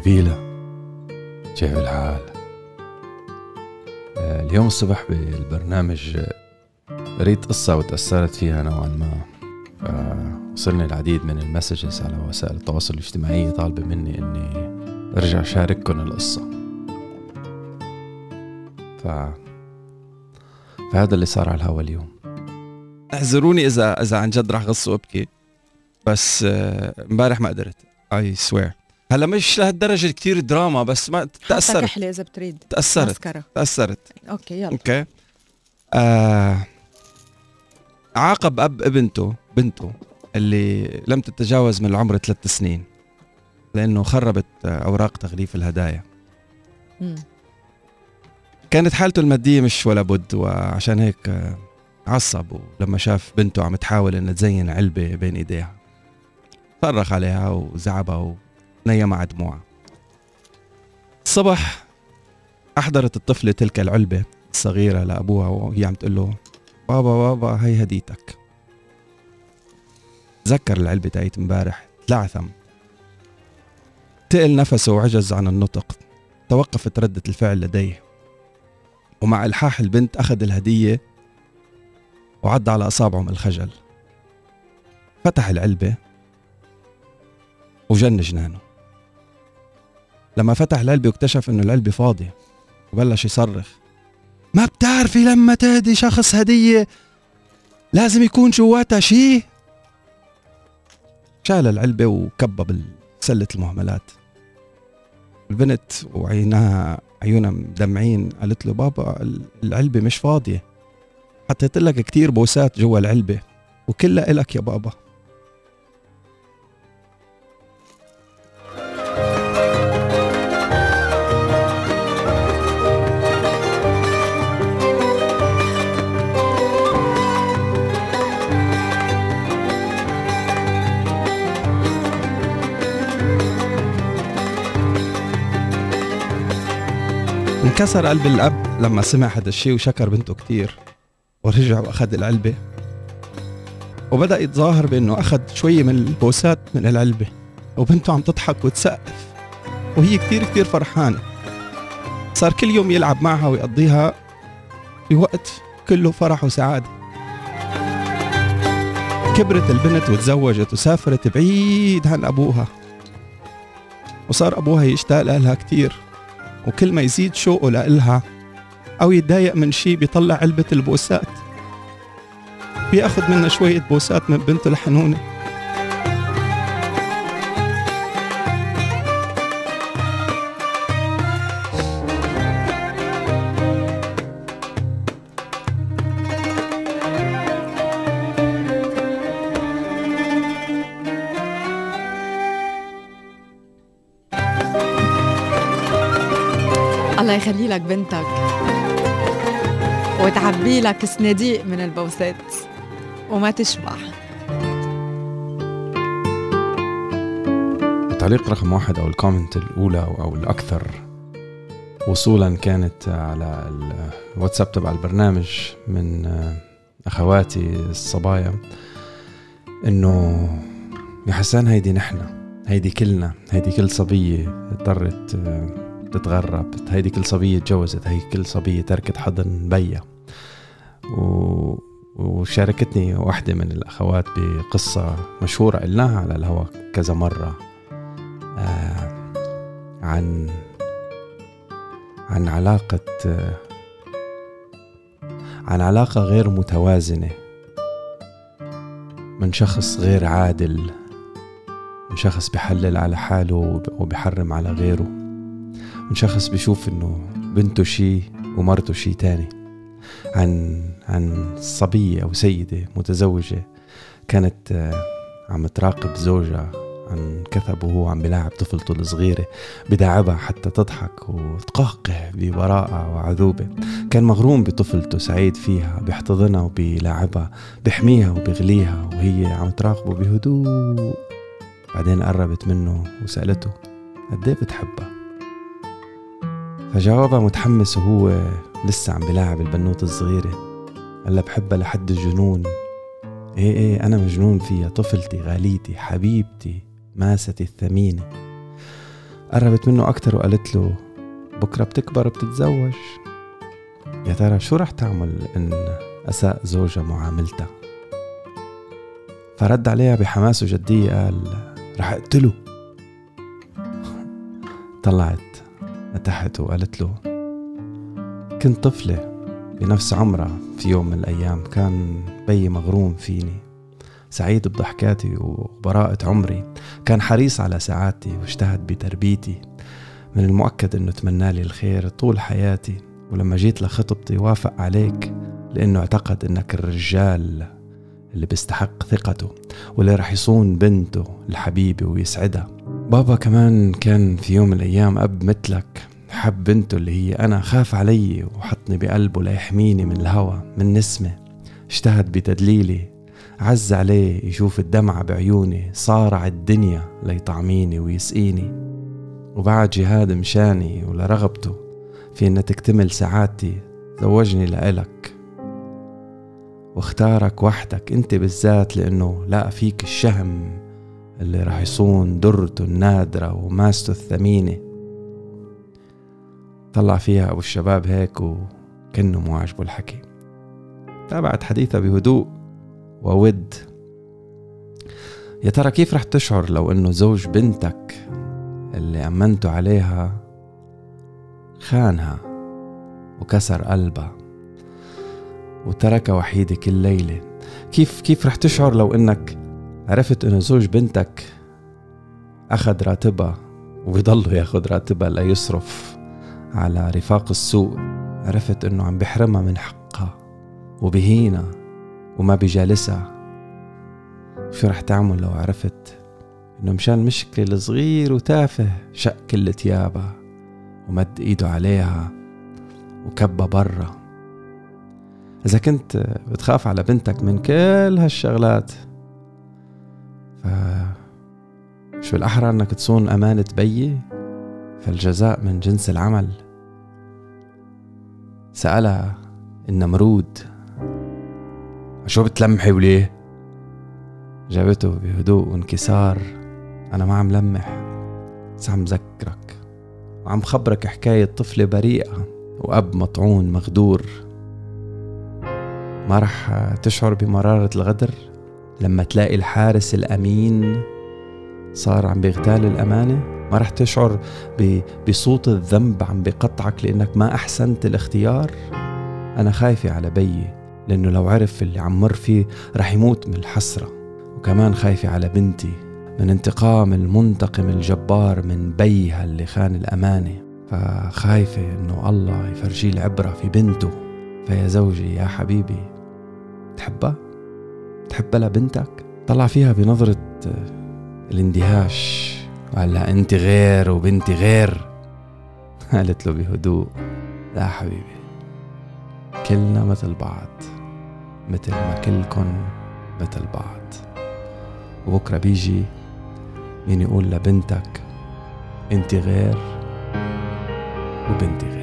قبيلة كيف الحال؟ آه، اليوم الصبح بالبرنامج قريت قصة وتأثرت فيها نوعا ما. وصلني العديد من المسجز على وسائل التواصل الاجتماعي طالبة مني إني أرجع شارككم القصة. ف فهذا اللي صار على الهوا اليوم. اعذروني إذا إذا عن جد رح غص وأبكي بس آه، امبارح ما قدرت I swear هلا مش لهالدرجة كتير دراما بس ما تأثرت. تحلي إذا بتريد تأثرت. مسكرة. تأثرت. okay يلا. okay. آه عاقب أب ابنته بنته اللي لم تتجاوز من العمر ثلاث سنين لأنه خربت أوراق تغليف الهدايا. مم. كانت حالته المادية مش ولا بد وعشان هيك عصب ولما شاف بنته عم تحاول إنها تزين علبة بين إيديها. صرخ عليها وزعبها ونيم على دموعها الصبح أحضرت الطفله تلك العلبة الصغيرة لأبوها وهي عم تقول له بابا بابا هي هديتك. تذكر العلبة تاعت امبارح تلعثم تقل نفسه وعجز عن النطق. توقفت ردة الفعل لديه. ومع إلحاح البنت أخذ الهدية وعد على أصابعه من الخجل. فتح العلبة وجن جنانه لما فتح العلبة واكتشف إنه العلبة فاضية وبلش يصرخ. ما بتعرفي لما تهدي شخص هدية لازم يكون جواتها شيء شال العلبة وكبب سلة المهملات. البنت وعينها عيونها مدمعين قالت له بابا العلبة مش فاضية. حطيت لك كتير بوسات جوا العلبة وكلها إلك يا بابا. انكسر قلب الأب لما سمع هذا الشيء وشكر بنته كتير ورجع وأخذ العلبة. وبدأ يتظاهر بأنه أخذ شوية من البوسات من العلبة وبنته عم تضحك وتسقف. وهي كتير كتير فرحانة. صار كل يوم يلعب معها ويقضيها بوقت كله فرح وسعادة. كبرت البنت وتزوجت وسافرت بعيد عن أبوها. وصار أبوها يشتاق لها كتير. وكل ما يزيد شوقه لإلها أو يتضايق من شي بيطلع علبة البوسات. بياخد منها شوية بوسات من بنته الحنونة يخلي لك بنتك وتعبي لك صناديق من البوسات وما تشبع. التعليق رقم واحد أو الكومنت الأولى أو الأكثر. وصولا كانت على الواتساب تبع البرنامج من أخواتي الصبايا إنه يا حسان هيدي نحن هيدي كلنا هيدي كل صبية اضطرت تتغرب. هيدي كل صبية تجوزت هي كل صبية تركت حضن بيا. و... وشاركتني واحدة من الأخوات بقصة مشهورة قلناها على الهواء كذا مرة. آه عن عن علاقة آه عن علاقة غير متوازنة من شخص غير عادل من شخص بحلل على حاله وبحرم على غيره. من شخص بيشوف إنه بنته شي ومرته شي تاني. عن عن صبية أو سيدة متزوجة كانت عم تراقب زوجها عن كثب وهو عم بلاعب طفلته الصغيرة بداعبها حتى تضحك وتقهقه ببراءة وعذوبة. كان مغروم بطفلته سعيد فيها بيحتضنها وبيلاعبها بيحميها وبيغليها وهي عم تراقبه بهدوء. بعدين قربت منه وسألته قد إيه بتحبها؟ فجاوبها متحمس وهو لسه عم بلاعب البنوت الصغيرة. قال بحبها لحد الجنون. إيه إيه أنا مجنون فيها طفلتي غاليتي حبيبتي ماستي الثمينة. قربت منه أكتر وقالت له بكرة بتكبر وبتتزوج. يا ترى شو رح تعمل إن أساء زوجها معاملتها؟ فرد عليها بحماس وجدية قال رح أقتله. طلعت. نتحت وقالت له كنت طفلة بنفس عمرها في يوم من الأيام كان بيي مغروم فيني سعيد بضحكاتي وبراءة عمري كان حريص على سعادتي واجتهد بتربيتي من المؤكد إنه تمنى لي الخير طول حياتي ولما جيت لخطبتي وافق عليك لإنه أعتقد إنك الرجال اللي بيستحق ثقته واللي رح يصون بنته الحبيبة ويسعدها. بابا كمان كان في يوم من الأيام أب مثلك حب بنته اللي هي أنا خاف علي وحطني بقلبه ليحميني من الهوى من نسمة. اجتهد بتدليلي عز عليه يشوف الدمعة بعيوني صارع الدنيا ليطعميني ويسقيني. وبعد جهاد مشاني ولرغبته في إنها تكتمل سعادتي زوجني لإلك. واختارك وحدك أنت بالذات لأنه لقى فيك الشهم. اللي رح يصون درته النادرة وماسته الثمينة. طلع فيها أبو الشباب هيك وكأنه مو عاجبه الحكي. تابعت حديثها بهدوء وود. يا ترى كيف رح تشعر لو إنه زوج بنتك اللي أمنته عليها خانها وكسر قلبها وتركها وحيدة كل ليلة؟ كيف كيف رح تشعر لو إنك عرفت إنه زوج بنتك أخذ راتبها وبيضله ياخذ راتبها ليصرف على رفاق السوق عرفت إنه عم بحرمها من حقها وبهينها وما بجالسها شو رح تعمل لو عرفت إنه مشان مشكلة صغير وتافه شق كل ثيابها ومد إيده عليها وكبها برا. إذا كنت بتخاف على بنتك من كل هالشغلات ف شو الأحرى أنك تصون أمانة بيي؟ فالجزاء من جنس العمل. سألها النمرود شو بتلمحي وليه؟ جابته بهدوء وانكسار. أنا ما عم لمح. بس عم ذكرك وعم خبرك حكاية طفلة بريئة وأب مطعون مغدور. ما رح تشعر بمرارة الغدر؟ لما تلاقي الحارس الأمين صار عم بيغتال الأمانة ما رح تشعر بصوت الذنب عم بقطعك لأنك ما أحسنت الاختيار؟ أنا خايفة على بيي لأنه لو عرف اللي عم مر فيه رح يموت من الحسرة. وكمان خايفة على بنتي من انتقام المنتقم الجبار من بيها اللي خان الأمانة. فخايفة إنه الله يفرجيه العبرة في بنته. فيا زوجي يا حبيبي تحبها؟ تحبها لبنتك؟ طلع فيها بنظرة الاندهاش. وقال لها أنت غير وبنتي غير. قالت له بهدوء لا حبيبي كلنا مثل بعض مثل ما كلكن مثل بعض. وبكرة بيجي مين يقول لبنتك أنت غير وبنتي غير.